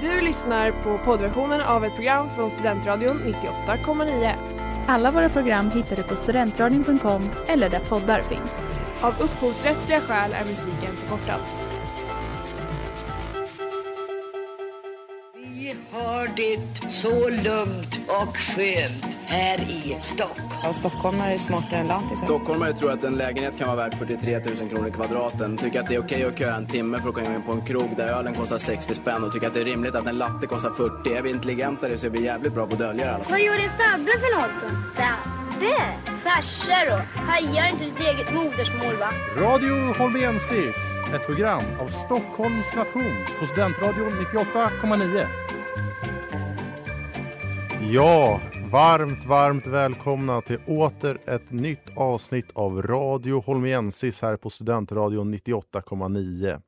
Du lyssnar på poddversionen av ett program från Studentradion 98,9. Alla våra program hittar du på studentradion.com eller där poddar finns. Av upphovsrättsliga skäl är musiken förkortad. Vi har det så lugnt och skönt här i Stockholm. Ja, stockholmare är smartare än lantisar. Stockholmare tror att en lägenhet kan vara värd 43 000 kronor kvadraten. Tycker att det är okej att köa en timme för att komma in på en krog där ölen kostar 60 spänn och tycker att det är rimligt att en latte kostar 40. Är vi intelligentare så är vi jävligt bra på att dölja det alla fall. Vad gjorde Fabbe för något då? Fabbe? Farsa då? Hajar inte ditt eget modersmål va? Radio Holmensis, ett program av Stockholms nation på Studentradion 98,9. Ja, varmt, varmt välkomna till åter ett nytt avsnitt av Radio Holmiensis här på Studentradion 98,9.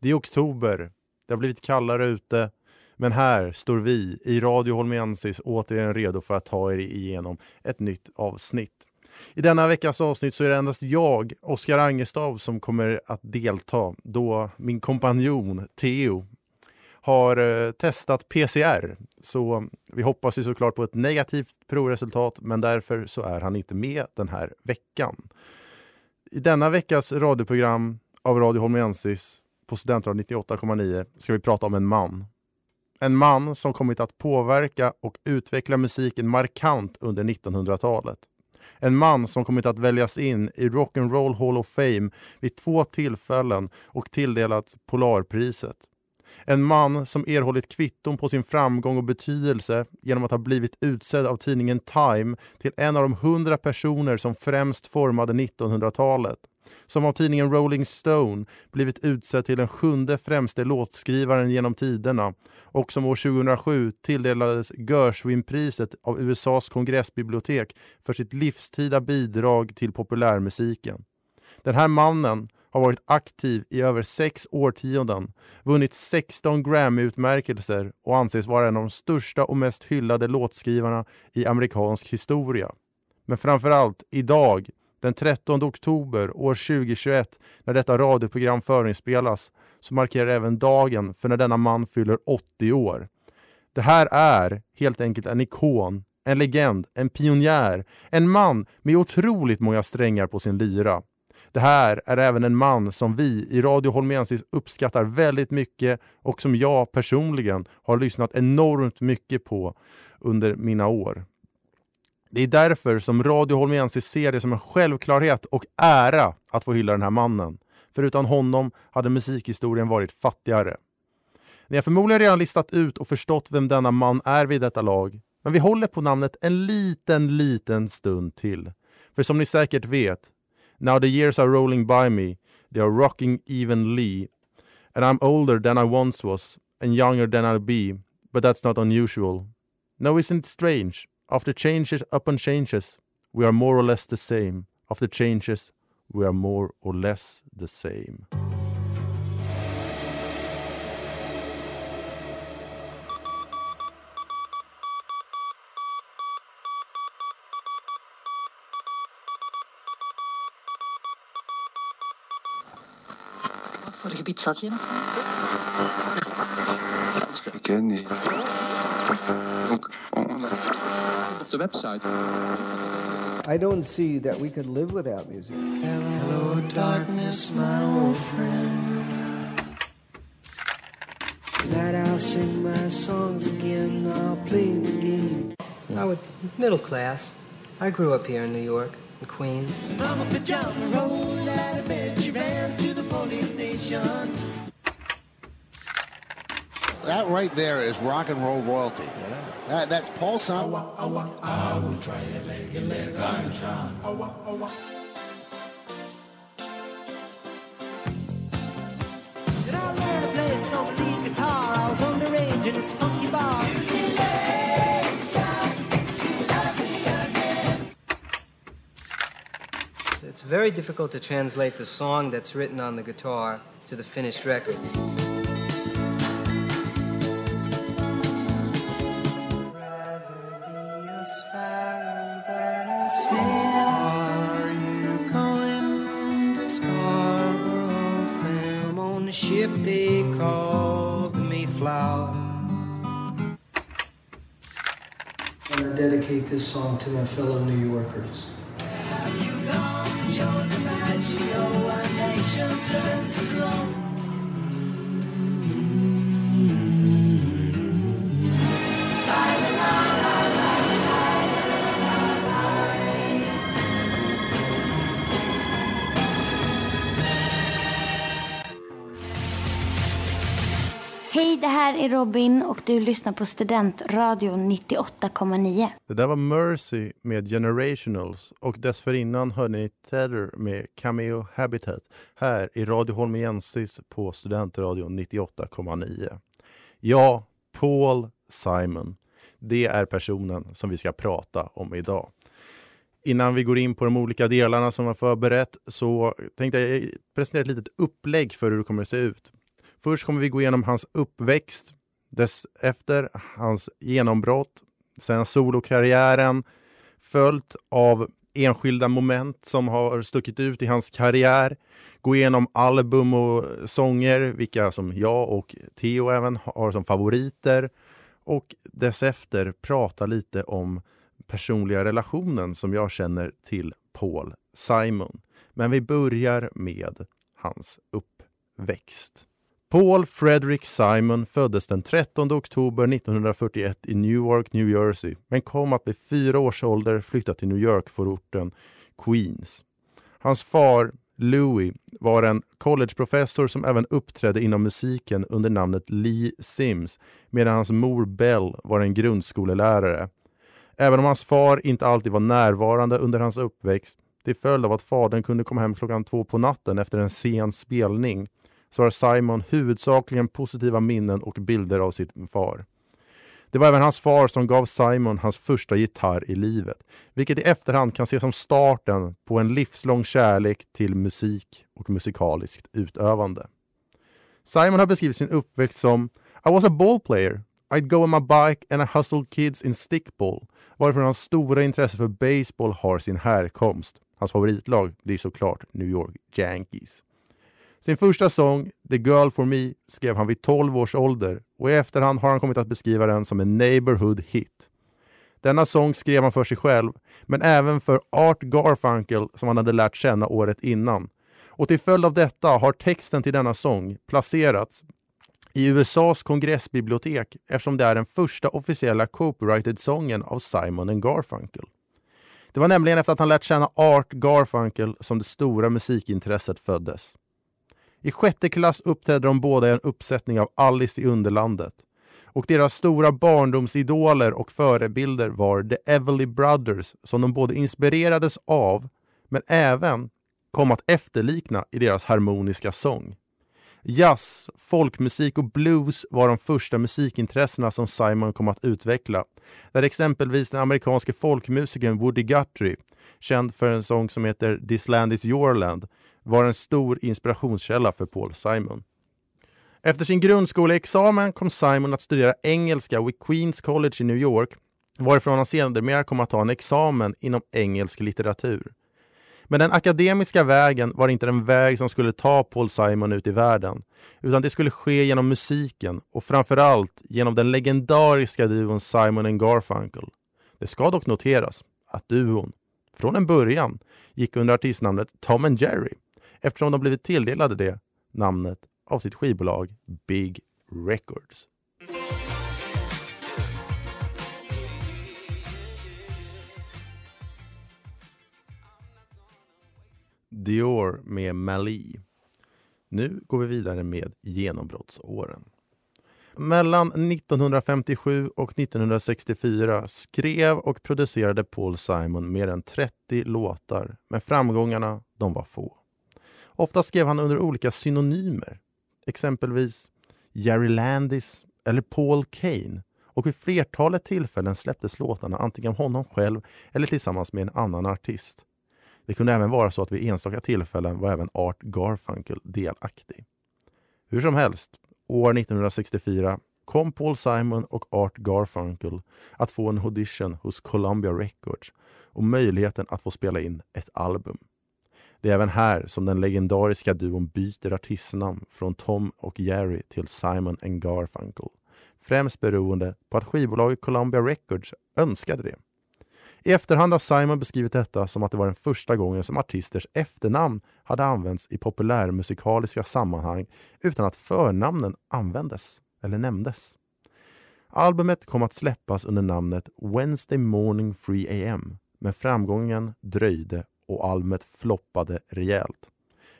Det är oktober, det har blivit kallare ute, men här står vi i Radio Holmiensis återigen redo för att ta er igenom ett nytt avsnitt. I denna veckas avsnitt så är det endast jag, Oskar Angestav, som kommer att delta då min kompanjon Theo har eh, testat PCR. Så vi hoppas ju såklart på ett negativt provresultat, men därför så är han inte med den här veckan. I denna veckas radioprogram av Radio Holmensis på Studentradion 98,9 ska vi prata om en man. En man som kommit att påverka och utveckla musiken markant under 1900-talet. En man som kommit att väljas in i Rock'n'Roll Hall of Fame vid två tillfällen och tilldelats Polarpriset. En man som erhållit kvitton på sin framgång och betydelse genom att ha blivit utsedd av tidningen Time till en av de hundra personer som främst formade 1900-talet. Som av tidningen Rolling Stone blivit utsedd till den sjunde främste låtskrivaren genom tiderna och som år 2007 tilldelades Gershwin-priset av USAs kongressbibliotek för sitt livstida bidrag till populärmusiken. Den här mannen har varit aktiv i över sex årtionden, vunnit 16 Grammy-utmärkelser och anses vara en av de största och mest hyllade låtskrivarna i amerikansk historia. Men framförallt idag, den 13 oktober år 2021, när detta radioprogram förinspelas, så markerar även dagen för när denna man fyller 80 år. Det här är helt enkelt en ikon, en legend, en pionjär, en man med otroligt många strängar på sin lyra. Det här är även en man som vi i Radio Holmensis uppskattar väldigt mycket och som jag personligen har lyssnat enormt mycket på under mina år. Det är därför som Radio Holmensis ser det som en självklarhet och ära att få hylla den här mannen. För utan honom hade musikhistorien varit fattigare. Ni har förmodligen redan listat ut och förstått vem denna man är vid detta lag. Men vi håller på namnet en liten, liten stund till. För som ni säkert vet Now the years are rolling by me, they are rocking evenly, and I'm older than I once was, and younger than I'll be, but that's not unusual. Now isn't it strange? After changes upon changes, we are more or less the same. After changes, we are more or less the same. Wat gebied zat je in? Ik ken niet. Op de website. I don't see that we could live without music. Hello, darkness, my old friend. Tonight I'll sing my songs again. I'll play the game. I was middle class. I grew up here in New York, in Queens. Mama pajama rolled out of bed. She ran to the police station. That right there is rock and roll royalty. That, that's Paul Simon. I will try your leg, your leg, ganja. Did I learn to play some lead guitar? I was underage in this funky bar. very difficult to translate the song that's written on the guitar to the finished record. ship they called Mayflower. I dedicate this song to my fellow New Yorkers. Är Robin och du lyssnar på Studentradion 98,9. Det där var Mercy med Generationals och dessförinnan hörde ni Tether med Cameo Habitat här i Radio Holmiensis på Studentradion 98,9. Ja, Paul Simon. Det är personen som vi ska prata om idag. Innan vi går in på de olika delarna som var förberett så tänkte jag presentera ett litet upplägg för hur det kommer att se ut. Först kommer vi gå igenom hans uppväxt, dess efter hans genombrott, sen solokarriären, följt av enskilda moment som har stuckit ut i hans karriär, gå igenom album och sånger, vilka som jag och Theo även har som favoriter och dess efter prata lite om personliga relationen som jag känner till Paul Simon. Men vi börjar med hans uppväxt. Paul Frederick Simon föddes den 13 oktober 1941 i Newark, New Jersey, men kom att vid fyra års ålder flytta till New York-förorten Queens. Hans far, Louis, var en collegeprofessor som även uppträdde inom musiken under namnet Lee Sims, medan hans mor Bell var en grundskolelärare. Även om hans far inte alltid var närvarande under hans uppväxt, till följd av att fadern kunde komma hem klockan två på natten efter en sen spelning, så har Simon huvudsakligen positiva minnen och bilder av sin far. Det var även hans far som gav Simon hans första gitarr i livet, vilket i efterhand kan ses som starten på en livslång kärlek till musik och musikaliskt utövande. Simon har beskrivit sin uppväxt som I was a ball player. I'd go on my bike and I hustled kids in stickball, varifrån hans stora intresse för baseball har sin härkomst. Hans favoritlag det är såklart New York Yankees. Sin första sång, The Girl For Me, skrev han vid 12 års ålder och i efterhand har han kommit att beskriva den som en neighborhood hit. Denna sång skrev han för sig själv, men även för Art Garfunkel som han hade lärt känna året innan. Och till följd av detta har texten till denna sång placerats i USAs kongressbibliotek eftersom det är den första officiella copyrighted sången av Simon Garfunkel. Det var nämligen efter att han lärt känna Art Garfunkel som det stora musikintresset föddes. I sjätte klass uppträdde de båda i en uppsättning av Alice i Underlandet. Och deras stora barndomsidoler och förebilder var The Everly Brothers som de både inspirerades av men även kom att efterlikna i deras harmoniska sång. Jazz, folkmusik och blues var de första musikintressena som Simon kom att utveckla. Där exempelvis den amerikanske folkmusikern Woody Guthrie, känd för en sång som heter This land is your land, var en stor inspirationskälla för Paul Simon. Efter sin grundskoleexamen kom Simon att studera engelska vid Queens College i New York varifrån han sedermera kom att ta en examen inom engelsk litteratur. Men den akademiska vägen var inte den väg som skulle ta Paul Simon ut i världen, utan det skulle ske genom musiken och framförallt genom den legendariska duon Simon Garfunkel. Det ska dock noteras att duon, från en början, gick under artistnamnet Tom and Jerry eftersom de blivit tilldelade det namnet av sitt skivbolag Big Records. Dior med Mali. Nu går vi vidare med genombrottsåren. Mellan 1957 och 1964 skrev och producerade Paul Simon mer än 30 låtar, men framgångarna de var få. Ofta skrev han under olika synonymer, exempelvis Jerry Landis eller Paul Kane. Och vid flertalet tillfällen släpptes låtarna antingen av honom själv eller tillsammans med en annan artist. Det kunde även vara så att vid enstaka tillfällen var även Art Garfunkel delaktig. Hur som helst, år 1964 kom Paul Simon och Art Garfunkel att få en audition hos Columbia Records och möjligheten att få spela in ett album. Det är även här som den legendariska duon byter artistnamn från Tom och Jerry till Simon and Garfunkel främst beroende på att skivbolaget Columbia Records önskade det. I efterhand har Simon beskrivit detta som att det var den första gången som artisters efternamn hade använts i populärmusikaliska sammanhang utan att förnamnen användes eller nämndes. Albumet kom att släppas under namnet Wednesday Morning 3 AM men framgången dröjde och albumet floppade rejält.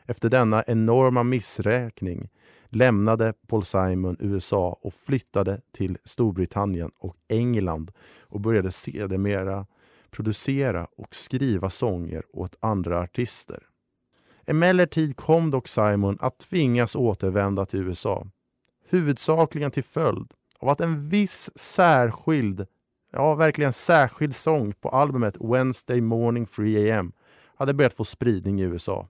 Efter denna enorma missräkning lämnade Paul Simon USA och flyttade till Storbritannien och England och började sedermera producera och skriva sånger åt andra artister. Emellertid kom dock Simon att tvingas återvända till USA. Huvudsakligen till följd av att en viss särskild, ja verkligen särskild sång på albumet Wednesday Morning 3 AM hade börjat få spridning i USA.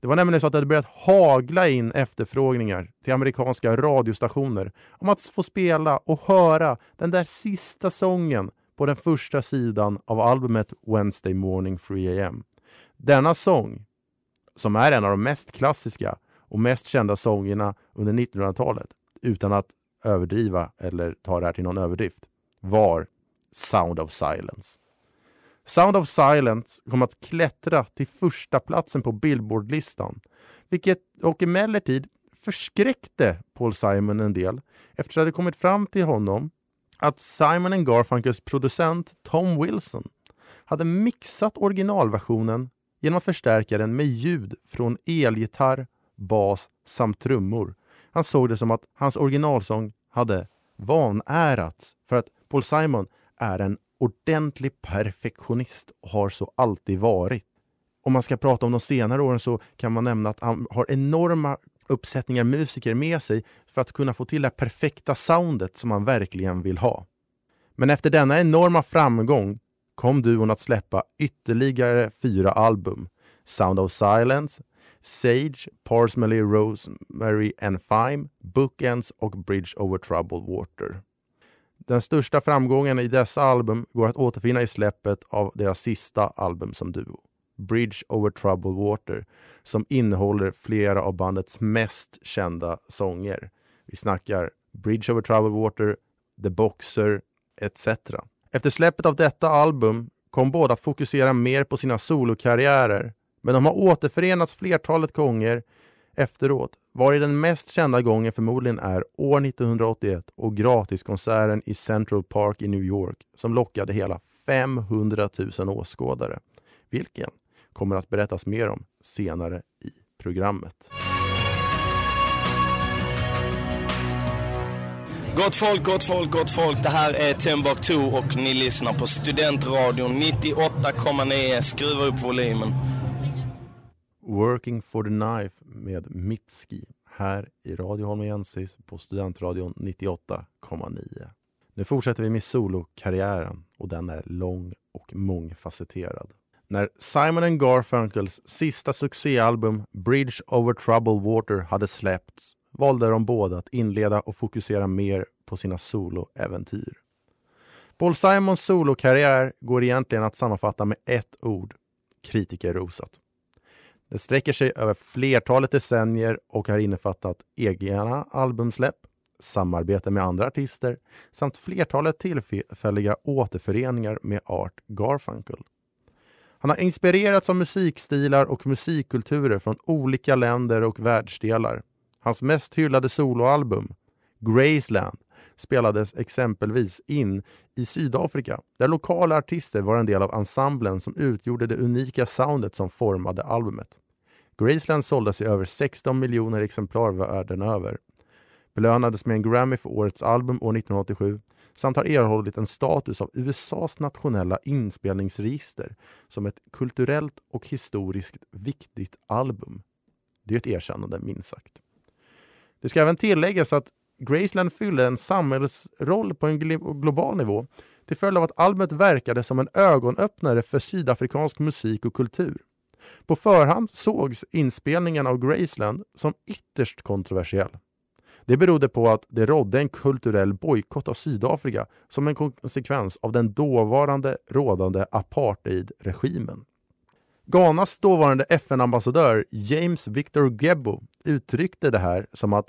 Det var nämligen så att det hade börjat hagla in efterfrågningar till amerikanska radiostationer om att få spela och höra den där sista sången på den första sidan av albumet Wednesday Morning 3 AM. Denna sång, som är en av de mest klassiska och mest kända sångerna under 1900-talet, utan att överdriva eller ta det här till någon överdrift, var Sound of Silence. Sound of Silence kom att klättra till första platsen på Billboardlistan, vilket och emellertid förskräckte Paul Simon en del eftersom det kommit fram till honom att Simon Garfunkels producent Tom Wilson hade mixat originalversionen genom att förstärka den med ljud från elgitarr, bas samt trummor. Han såg det som att hans originalsång hade vanärats för att Paul Simon är en ordentlig perfektionist och har så alltid varit. Om man ska prata om de senare åren så kan man nämna att han har enorma uppsättningar musiker med sig för att kunna få till det perfekta soundet som han verkligen vill ha. Men efter denna enorma framgång kom duon att släppa ytterligare fyra album. Sound of Silence, Sage, Parsmelly, Rosemary and Thyme, Bookends och Bridge over Troubled Water. Den största framgången i dessa album går att återfinna i släppet av deras sista album som duo. Bridge over Troubled Water som innehåller flera av bandets mest kända sånger. Vi snackar Bridge over Troubled Water, The Boxer etc. Efter släppet av detta album kom båda att fokusera mer på sina solokarriärer men de har återförenats flertalet gånger efteråt, var i den mest kända gången förmodligen är år 1981 och gratiskonserten i Central Park i New York som lockade hela 500 000 åskådare, vilken kommer att berättas mer om senare i programmet. Gott folk, gott folk, gott folk. Det här är Timbuktu och ni lyssnar på Studentradion 98,9. Skruva upp volymen. Working for the Knife med Mitski här i Radio Holmiensis på Studentradion 98,9. Nu fortsätter vi med solokarriären och den är lång och mångfacetterad. När Simon Garfunkels sista succéalbum Bridge over Troubled Water hade släppts valde de båda att inleda och fokusera mer på sina soloäventyr. Paul Simons solokarriär går egentligen att sammanfatta med ett ord, kritikerrosat. Det sträcker sig över flertalet decennier och har innefattat egna albumsläpp, samarbete med andra artister samt flertalet tillfälliga återföreningar med Art Garfunkel. Han har inspirerats av musikstilar och musikkulturer från olika länder och världsdelar. Hans mest hyllade soloalbum, Graceland, spelades exempelvis in i Sydafrika där lokala artister var en del av ensemblen som utgjorde det unika soundet som formade albumet. Graceland såldes i över 16 miljoner exemplar världen över. Belönades med en Grammy för årets album år 1987 samt har erhållit en status av USAs nationella inspelningsregister som ett kulturellt och historiskt viktigt album. Det är ett erkännande, minst sagt. Det ska även tilläggas att Graceland fyllde en samhällsroll på en global nivå till följd av att albumet verkade som en ögonöppnare för sydafrikansk musik och kultur. På förhand sågs inspelningen av Graceland som ytterst kontroversiell. Det berodde på att det rådde en kulturell bojkott av Sydafrika som en konsekvens av den dåvarande rådande apartheidregimen. Ghanas dåvarande FN-ambassadör James Victor Gebo uttryckte det här som att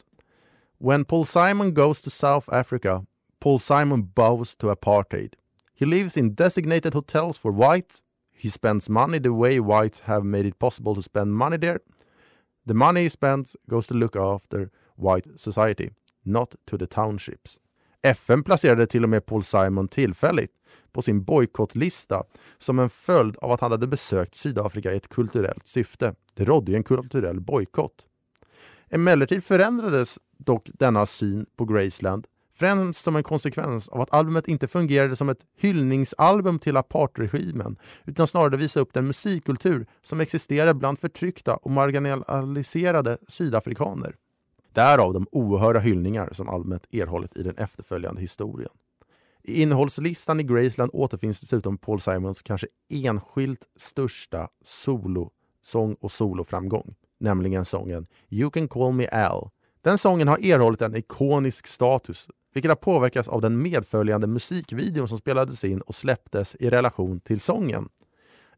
When Paul Simon goes to South Africa, Paul Simon bows to apartheid. He lives in designated hotels for whites. He spends money the way whites have made it possible to spend money there. The money he spends goes to look after white society, not to the townships. FN placerade till och med Paul Simon tillfälligt på sin bojkottlista som en följd av att han hade besökt Sydafrika i ett kulturellt syfte. Det rådde ju en kulturell bojkott. Emellertid förändrades dock denna syn på Graceland främst som en konsekvens av att albumet inte fungerade som ett hyllningsalbum till apartheidregimen utan snarare visade upp den musikkultur som existerade bland förtryckta och marginaliserade sydafrikaner. Därav de oerhörda hyllningar som albumet erhållit i den efterföljande historien. I innehållslistan i Graceland återfinns dessutom Paul Simons kanske enskilt största solosång och soloframgång, nämligen sången You can call me Al. Den sången har erhållit en ikonisk status, vilket har påverkats av den medföljande musikvideon som spelades in och släpptes i relation till sången.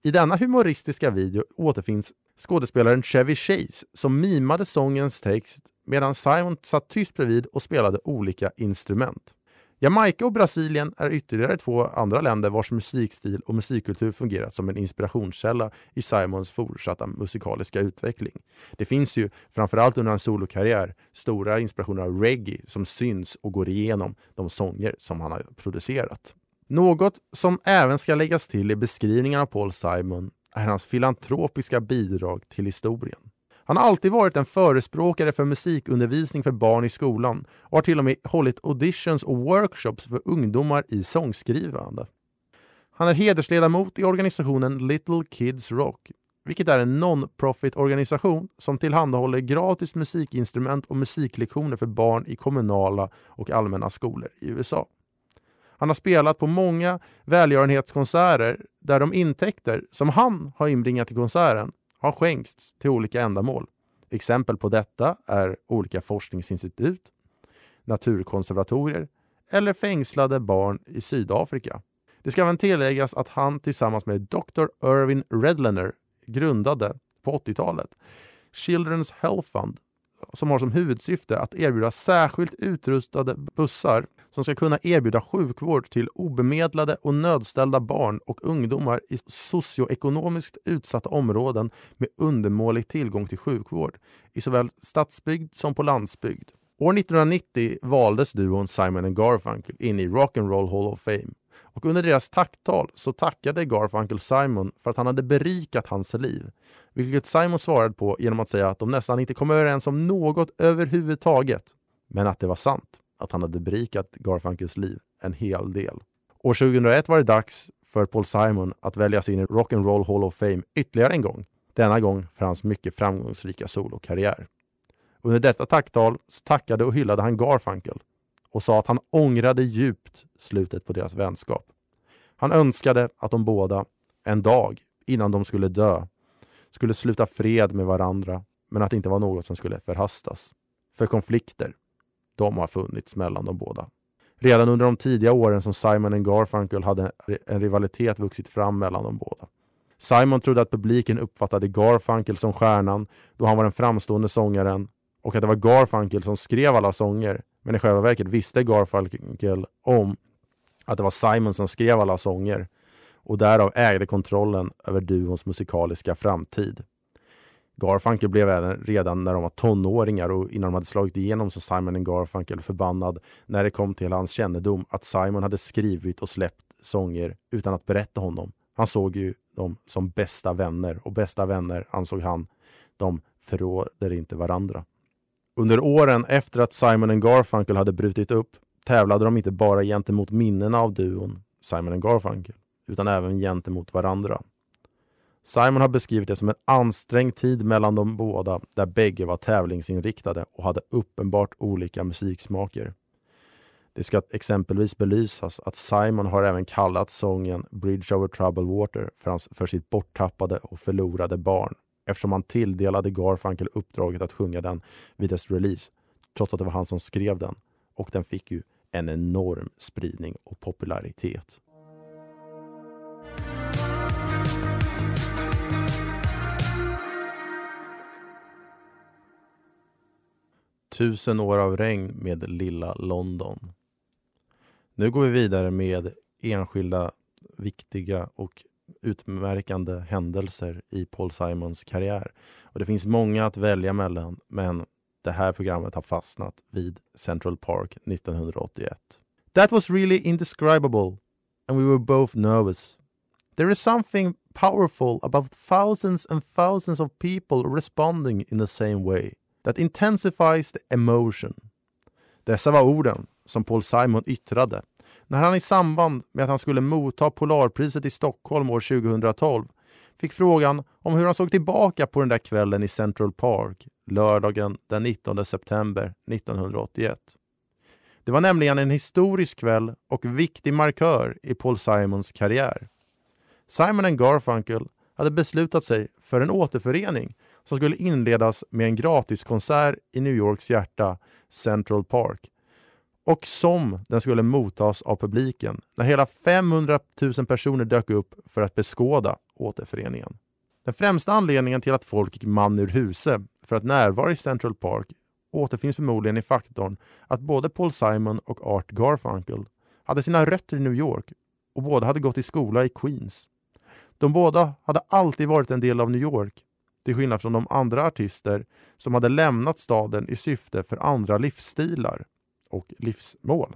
I denna humoristiska video återfinns skådespelaren Chevy Chase som mimade sångens text medan Simon satt tyst bredvid och spelade olika instrument. Jamaica och Brasilien är ytterligare två andra länder vars musikstil och musikkultur fungerat som en inspirationskälla i Simons fortsatta musikaliska utveckling. Det finns ju, framförallt under hans solokarriär, stora inspirationer av reggae som syns och går igenom de sånger som han har producerat. Något som även ska läggas till i beskrivningen av Paul Simon är hans filantropiska bidrag till historien. Han har alltid varit en förespråkare för musikundervisning för barn i skolan och har till och med hållit auditions och workshops för ungdomar i sångskrivande. Han är hedersledamot i organisationen Little Kids Rock, vilket är en non-profit organisation som tillhandahåller gratis musikinstrument och musiklektioner för barn i kommunala och allmänna skolor i USA. Han har spelat på många välgörenhetskonserter där de intäkter som han har inbringat till konserten har skänkts till olika ändamål. Exempel på detta är olika forskningsinstitut, naturkonservatorier eller fängslade barn i Sydafrika. Det ska även tilläggas att han tillsammans med Dr. Irvin Redlener grundade på 80-talet Children's Health Fund som har som huvudsyfte att erbjuda särskilt utrustade bussar som ska kunna erbjuda sjukvård till obemedlade och nödställda barn och ungdomar i socioekonomiskt utsatta områden med undermålig tillgång till sjukvård i såväl stadsbygd som på landsbygd. År 1990 valdes duon Simon Garfunkel in i Rock and Roll Hall of Fame och under deras tacktal så tackade Garfunkel Simon för att han hade berikat hans liv. Vilket Simon svarade på genom att säga att de nästan inte kom överens om något överhuvudtaget. Men att det var sant att han hade berikat Garfunkels liv en hel del. År 2001 var det dags för Paul Simon att väljas in i Rock and Roll Hall of Fame ytterligare en gång. Denna gång för hans mycket framgångsrika solokarriär. Under detta tacktal så tackade och hyllade han Garfunkel och sa att han ångrade djupt slutet på deras vänskap. Han önskade att de båda, en dag innan de skulle dö, skulle sluta fred med varandra, men att det inte var något som skulle förhastas. För konflikter, de har funnits mellan de båda. Redan under de tidiga åren som Simon och Garfunkel hade en rivalitet vuxit fram mellan de båda. Simon trodde att publiken uppfattade Garfunkel som stjärnan då han var den framstående sångaren och att det var Garfunkel som skrev alla sånger. Men i själva verket visste Garfunkel om att det var Simon som skrev alla sånger och därav ägde kontrollen över duons musikaliska framtid. Garfunkel blev även redan när de var tonåringar och innan de hade slagit igenom så Simon Garfunkel förbannad när det kom till hans kännedom att Simon hade skrivit och släppt sånger utan att berätta honom. Han såg ju dem som bästa vänner och bästa vänner ansåg han, de förråder inte varandra. Under åren efter att Simon Garfunkel hade brutit upp tävlade de inte bara gentemot minnena av duon Simon Garfunkel utan även gentemot varandra. Simon har beskrivit det som en ansträngd tid mellan de båda där bägge var tävlingsinriktade och hade uppenbart olika musiksmaker. Det ska exempelvis belysas att Simon har även kallat sången Bridge over troubled water för, hans, för sitt borttappade och förlorade barn eftersom han tilldelade Garfunkel uppdraget att sjunga den vid dess release trots att det var han som skrev den och den fick ju en enorm spridning och popularitet. Tusen år av regn med Lilla London. Nu går vi vidare med enskilda viktiga och utmärkande händelser i Paul Simons karriär. Och Det finns många att välja mellan, men det här programmet har fastnat vid Central Park 1981. That was really indescribable and we were both nervous. There is something powerful about thousands and thousands of people responding in the same way that intensifies the emotion. Dessa var orden som Paul Simon yttrade när han i samband med att han skulle motta Polarpriset i Stockholm år 2012 fick frågan om hur han såg tillbaka på den där kvällen i Central Park lördagen den 19 september 1981. Det var nämligen en historisk kväll och viktig markör i Paul Simons karriär. Simon Garfunkel hade beslutat sig för en återförening som skulle inledas med en gratiskonsert i New Yorks hjärta, Central Park, och som den skulle mottas av publiken när hela 500 000 personer dök upp för att beskåda återföreningen. Den främsta anledningen till att folk gick man ur huse för att närvara i Central Park återfinns förmodligen i faktorn att både Paul Simon och Art Garfunkel hade sina rötter i New York och båda hade gått i skola i Queens. De båda hade alltid varit en del av New York, till skillnad från de andra artister som hade lämnat staden i syfte för andra livsstilar och livsmål.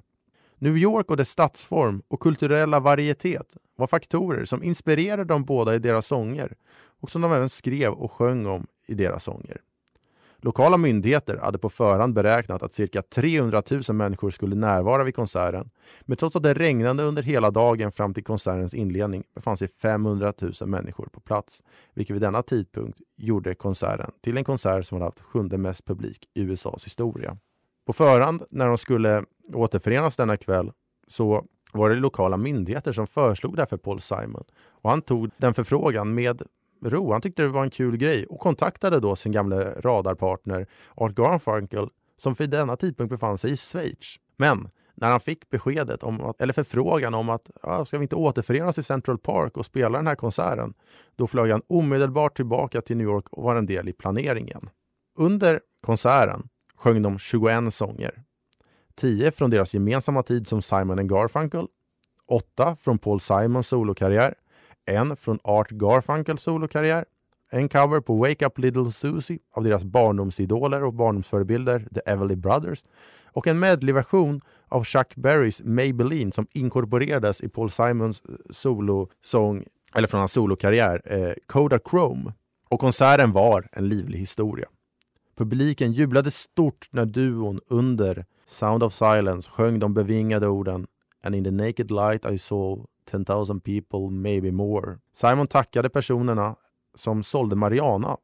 New York och dess stadsform och kulturella varietet var faktorer som inspirerade de båda i deras sånger och som de även skrev och sjöng om i deras sånger. Lokala myndigheter hade på förhand beräknat att cirka 300 000 människor skulle närvara vid konserten. Men trots att det regnade under hela dagen fram till konsertens inledning befann sig 500 000 människor på plats, vilket vid denna tidpunkt gjorde konserten till en konsert som hade haft sjunde mest publik i USAs historia. På förhand när de skulle återförenas denna kväll så var det lokala myndigheter som föreslog det här för Paul Simon. Och han tog den förfrågan med ro. Han tyckte det var en kul grej och kontaktade då sin gamla radarpartner Art Garfunkel som för denna tidpunkt befann sig i Schweiz. Men när han fick beskedet, om att, eller förfrågan om att ja, ska vi inte återförenas i Central Park och spela den här konserten, då flög han omedelbart tillbaka till New York och var en del i planeringen. Under konserten sjöng de 21 sånger. 10 från deras gemensamma tid som Simon and Garfunkel, 8 från Paul Simons solokarriär, en från Art Garfunkels solokarriär, en cover på Wake Up Little Susie av deras barndomsidoler och barndomsförebilder The Everly Brothers och en medleyversion av Chuck Berrys Maybelline som inkorporerades i Paul Simons eh, solosång, eller från hans solokarriär, eh, Coda Chrome. Och konserten var en livlig historia. Publiken jublade stort när duon under Sound of Silence sjöng de bevingade orden And in the naked light I saw 10,000 people, maybe more. Simon tackade personerna som sålde Mariana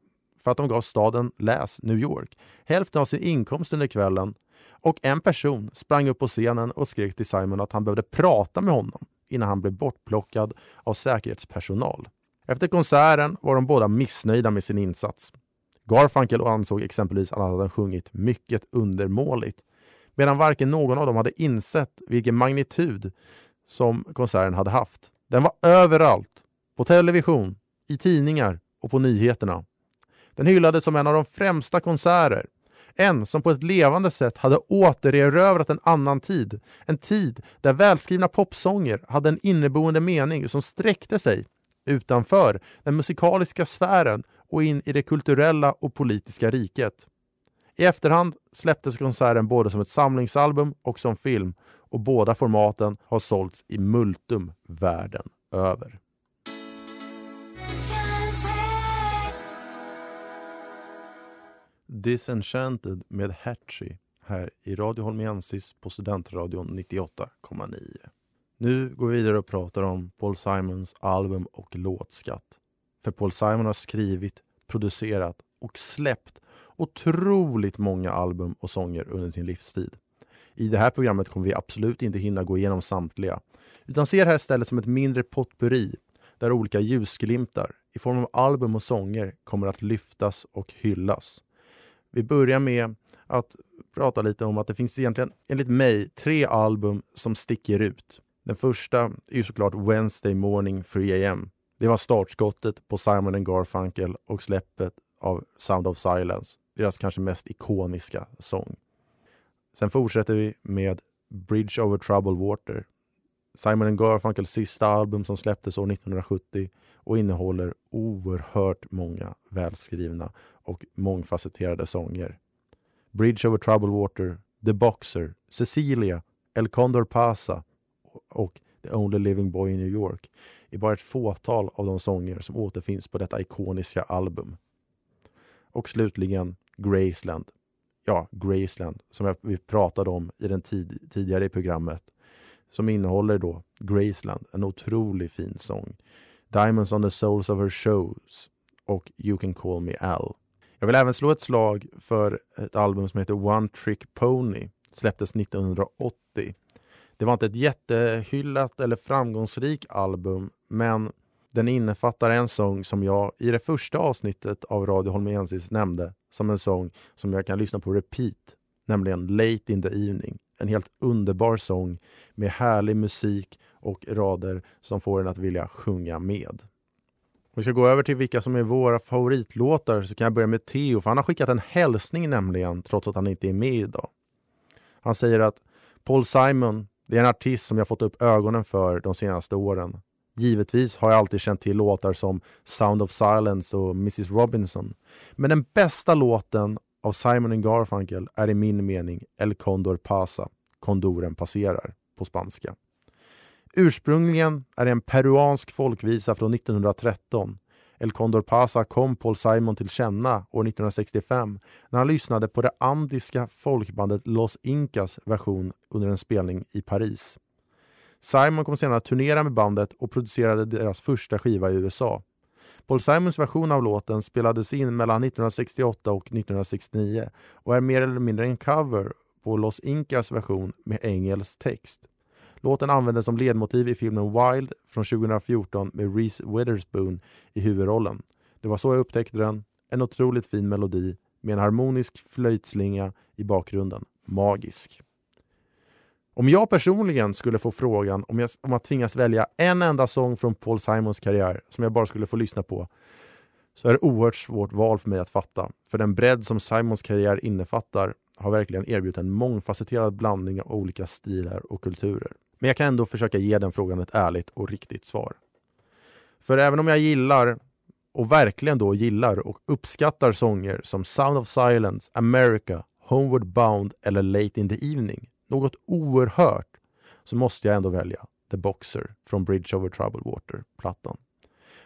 för att de gav staden, läs New York, hälften av sin inkomst under kvällen och en person sprang upp på scenen och skrek till Simon att han behövde prata med honom innan han blev bortplockad av säkerhetspersonal. Efter konserten var de båda missnöjda med sin insats. Garfunkel ansåg exempelvis att han hade sjungit mycket undermåligt medan varken någon av dem hade insett vilken magnitud som konserten hade haft. Den var överallt, på television, i tidningar och på nyheterna. Den hyllades som en av de främsta konserter. En som på ett levande sätt hade återerövrat en annan tid. En tid där välskrivna popsånger hade en inneboende mening som sträckte sig utanför den musikaliska sfären och in i det kulturella och politiska riket. I efterhand släpptes konserten både som ett samlingsalbum och som film och båda formaten har sålts i multum världen över. Disenchanted med Hatchy här i Radio Holmiensis på Studentradion 98,9. Nu går vi vidare och pratar om Paul Simons album och låtskatt. För Paul Simon har skrivit, producerat och släppt otroligt många album och sånger under sin livstid. I det här programmet kommer vi absolut inte hinna gå igenom samtliga, utan ser det här istället som ett mindre potpurri där olika ljusglimtar i form av album och sånger kommer att lyftas och hyllas. Vi börjar med att prata lite om att det finns egentligen, enligt mig, tre album som sticker ut. Den första är ju såklart Wednesday Morning 3 AM. Det var startskottet på Simon Garfunkel och släppet av Sound of Silence, deras kanske mest ikoniska sång. Sen fortsätter vi med Bridge over Troubled Water. Simon Garfunkels sista album som släpptes år 1970 och innehåller oerhört många välskrivna och mångfacetterade sånger. Bridge over Troubled Water, The Boxer, Cecilia, El Condor Pasa och The Only Living Boy in New York är bara ett fåtal av de sånger som återfinns på detta ikoniska album. Och slutligen Graceland. Ja, Graceland, som vi pratade om i den tid, tidigare i programmet. Som innehåller då Graceland, en otroligt fin sång. Diamonds on the Souls of Her Shows och You Can Call Me Al. Jag vill även slå ett slag för ett album som heter One Trick Pony. Släpptes 1980. Det var inte ett jättehyllat eller framgångsrikt album, men den innefattar en sång som jag i det första avsnittet av Radio Holmensis nämnde som en sång som jag kan lyssna på repeat, nämligen Late in the Evening. En helt underbar sång med härlig musik och rader som får en att vilja sjunga med. Om vi ska gå över till vilka som är våra favoritlåtar så kan jag börja med Theo, för han har skickat en hälsning nämligen, trots att han inte är med idag. Han säger att Paul Simon, det är en artist som jag fått upp ögonen för de senaste åren. Givetvis har jag alltid känt till låtar som Sound of Silence och Mrs Robinson. Men den bästa låten av Simon Garfunkel är i min mening El Condor Pasa, Kondoren passerar på spanska. Ursprungligen är det en peruansk folkvisa från 1913. El Condor Pasa kom Paul Simon till känna år 1965 när han lyssnade på det andiska folkbandet Los Incas version under en spelning i Paris. Simon kom senare att turnera med bandet och producerade deras första skiva i USA. Paul Simons version av låten spelades in mellan 1968 och 1969 och är mer eller mindre en cover på Los Incas version med engelsk text. Låten användes som ledmotiv i filmen Wild från 2014 med Reese Witherspoon i huvudrollen. Det var så jag upptäckte den. En otroligt fin melodi med en harmonisk flöjtslinga i bakgrunden. Magisk. Om jag personligen skulle få frågan om, jag, om att tvingas välja en enda sång från Paul Simons karriär som jag bara skulle få lyssna på så är det oerhört svårt val för mig att fatta. För den bredd som Simons karriär innefattar har verkligen erbjudit en mångfacetterad blandning av olika stilar och kulturer. Men jag kan ändå försöka ge den frågan ett ärligt och riktigt svar. För även om jag gillar, och verkligen då gillar och uppskattar sånger som Sound of Silence, America, Homeward Bound eller Late in the Evening, något oerhört, så måste jag ändå välja The Boxer från Bridge over Troubled Water-plattan.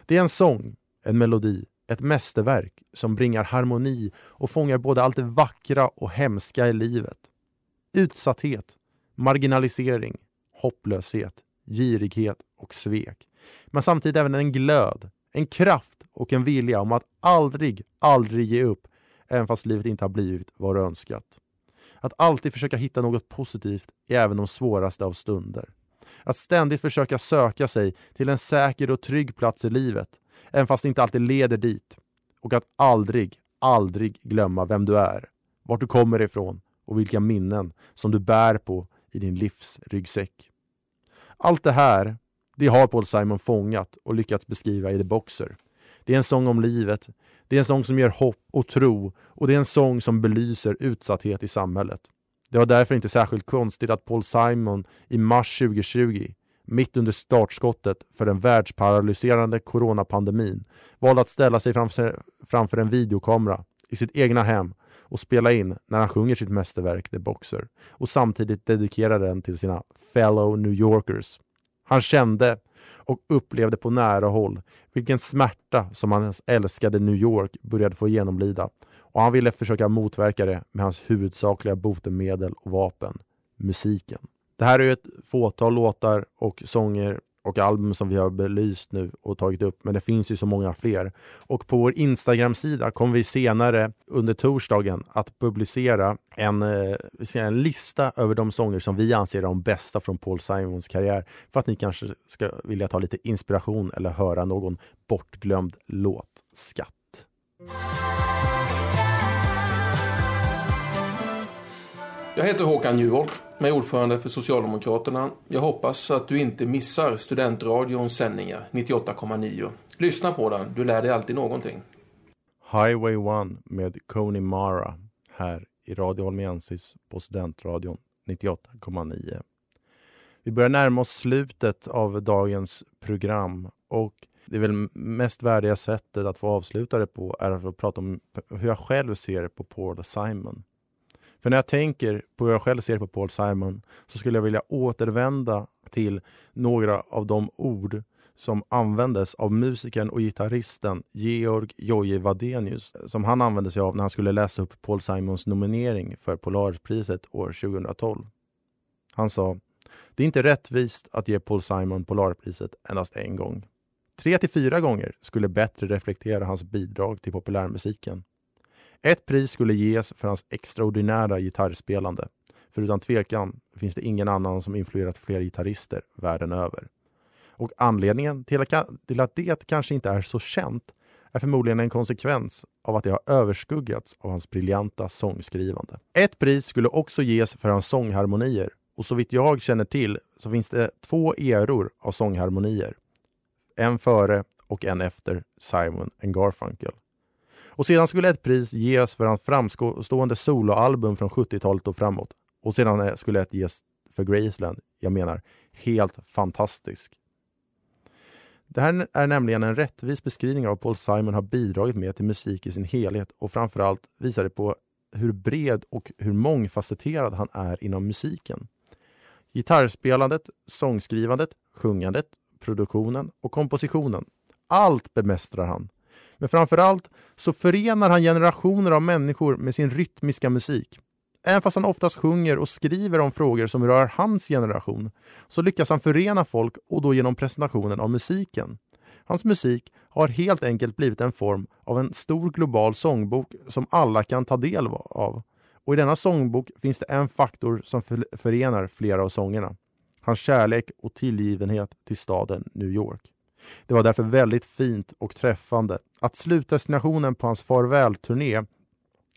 Det är en sång, en melodi, ett mästerverk som bringar harmoni och fångar både allt det vackra och hemska i livet. Utsatthet, marginalisering, hopplöshet, girighet och svek. Men samtidigt även en glöd, en kraft och en vilja om att aldrig, aldrig ge upp även fast livet inte har blivit vad du önskat. Att alltid försöka hitta något positivt i även de svåraste av stunder. Att ständigt försöka söka sig till en säker och trygg plats i livet, även fast det inte alltid leder dit. Och att aldrig, aldrig glömma vem du är, vart du kommer ifrån och vilka minnen som du bär på i din livsryggsäck. Allt det här, det har Paul Simon fångat och lyckats beskriva i The Boxer. Det är en sång om livet, det är en sång som ger hopp och tro och det är en sång som belyser utsatthet i samhället. Det var därför inte särskilt konstigt att Paul Simon i mars 2020, mitt under startskottet för den världsparalyserande coronapandemin, valde att ställa sig framför, framför en videokamera i sitt egna hem och spela in när han sjunger sitt mästerverk The Boxer och samtidigt dedikera den till sina fellow New Yorkers. Han kände och upplevde på nära håll vilken smärta som hans älskade New York började få genomlida och han ville försöka motverka det med hans huvudsakliga botemedel och vapen, musiken. Det här är ett fåtal låtar och sånger och album som vi har belyst nu och tagit upp, men det finns ju så många fler. Och på vår Instagram-sida kommer vi senare under torsdagen att publicera en, eh, en lista över de sånger som vi anser är de bästa från Paul Simons karriär för att ni kanske ska vilja ta lite inspiration eller höra någon bortglömd låtskatt. Jag heter Håkan Juholt, med ordförande för Socialdemokraterna. Jag hoppas att du inte missar Studentradions sändningar 98,9. Lyssna på den, du lär dig alltid någonting. Highway 1 med Coney Mara här i Radio Holmiensis på Studentradion 98,9. Vi börjar närma oss slutet av dagens program och det är väl mest värdiga sättet att få avsluta det på är att prata om hur jag själv ser på Paul Simon. För när jag tänker på hur jag själv ser på Paul Simon så skulle jag vilja återvända till några av de ord som användes av musikern och gitarristen Georg Jojje Wadenius som han använde sig av när han skulle läsa upp Paul Simons nominering för Polarpriset år 2012. Han sa det är inte rättvist att ge Paul Simon Polarpriset endast en gång. Tre till fyra gånger skulle bättre reflektera hans bidrag till populärmusiken. Ett pris skulle ges för hans extraordinära gitarrspelande. För utan tvekan finns det ingen annan som influerat fler gitarrister världen över. Och anledningen till att, det kanske inte är så känt är förmodligen en konsekvens av att det har överskuggats av hans briljanta sångskrivande. Ett pris skulle också ges för hans sångharmonier och så vitt jag känner till så finns det två eror av sångharmonier. En före och en efter Simon Garfunkel. Och sedan skulle ett pris ges för hans framstående soloalbum från 70-talet och framåt. Och sedan eh, skulle ett ges för Graceland. Jag menar, helt fantastisk. Det här är nämligen en rättvis beskrivning av vad Paul Simon har bidragit med till musik i sin helhet och framförallt visar det på hur bred och hur mångfacetterad han är inom musiken. Gitarrspelandet, sångskrivandet, sjungandet, produktionen och kompositionen. Allt bemästrar han. Men framförallt så förenar han generationer av människor med sin rytmiska musik. Även fast han oftast sjunger och skriver om frågor som rör hans generation så lyckas han förena folk och då genom presentationen av musiken. Hans musik har helt enkelt blivit en form av en stor global sångbok som alla kan ta del av. Och i denna sångbok finns det en faktor som förenar flera av sångerna. Hans kärlek och tillgivenhet till staden New York. Det var därför väldigt fint och träffande att slutdestinationen på hans farvälturné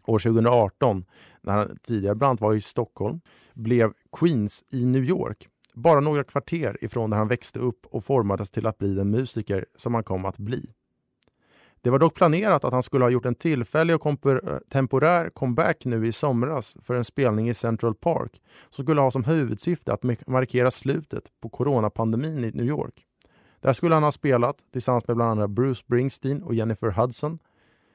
år 2018, när han tidigare bland annat var i Stockholm, blev Queens i New York. Bara några kvarter ifrån där han växte upp och formades till att bli den musiker som han kom att bli. Det var dock planerat att han skulle ha gjort en tillfällig och eh, temporär comeback nu i somras för en spelning i Central Park som skulle ha som huvudsyfte att markera slutet på coronapandemin i New York. Där skulle han ha spelat tillsammans med bland andra Bruce Springsteen och Jennifer Hudson.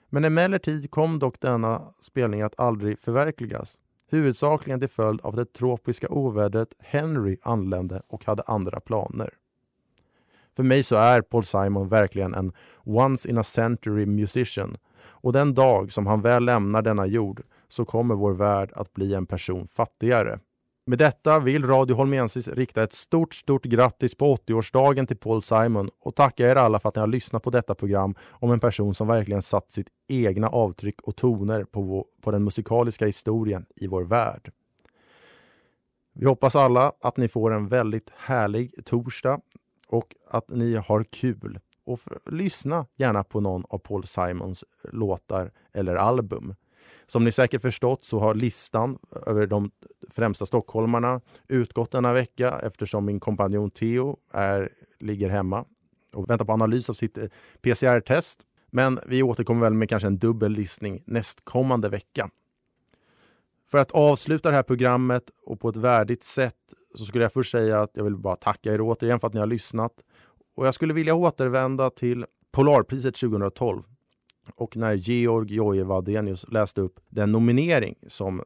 Men emellertid kom dock denna spelning att aldrig förverkligas. Huvudsakligen till följd av det tropiska ovädret Henry anlände och hade andra planer. För mig så är Paul Simon verkligen en once in a century musician och den dag som han väl lämnar denna jord så kommer vår värld att bli en person fattigare. Med detta vill Radio Holmensis rikta ett stort, stort grattis på 80-årsdagen till Paul Simon och tacka er alla för att ni har lyssnat på detta program om en person som verkligen satt sitt egna avtryck och toner på, vår, på den musikaliska historien i vår värld. Vi hoppas alla att ni får en väldigt härlig torsdag och att ni har kul. Och lyssna gärna på någon av Paul Simons låtar eller album. Som ni säkert förstått så har listan över de främsta stockholmarna utgått denna vecka eftersom min kompanjon Theo är, ligger hemma och väntar på analys av sitt eh, PCR-test. Men vi återkommer väl med kanske en dubbel listning nästkommande vecka. För att avsluta det här programmet och på ett värdigt sätt så skulle jag först säga att jag vill bara tacka er återigen för att ni har lyssnat. Och jag skulle vilja återvända till Polarpriset 2012 och när Georg Jojje Wadenius läste upp den nominering som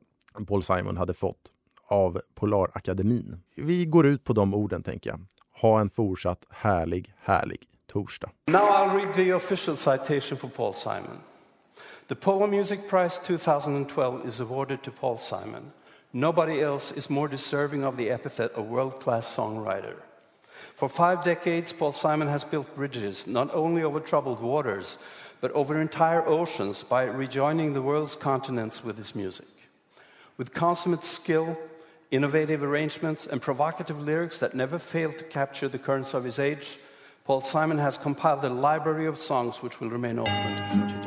Paul Simon hade fått av Polarakademin. Vi går ut på de orden, tänker jag. Ha en fortsatt härlig, härlig torsdag. Now I'll read the official citation for Paul Simon. The Polar Music Prize 2012 is awarded to Paul Simon. Nobody else is more deserving of the epithet of world-class songwriter. For five decades, Paul Simon has built bridges not only over troubled waters, but over entire oceans by rejoining the world's continents with his music. With consummate skill, innovative arrangements, and provocative lyrics that never fail to capture the currents of his age, Paul Simon has compiled a library of songs which will remain open to future generations.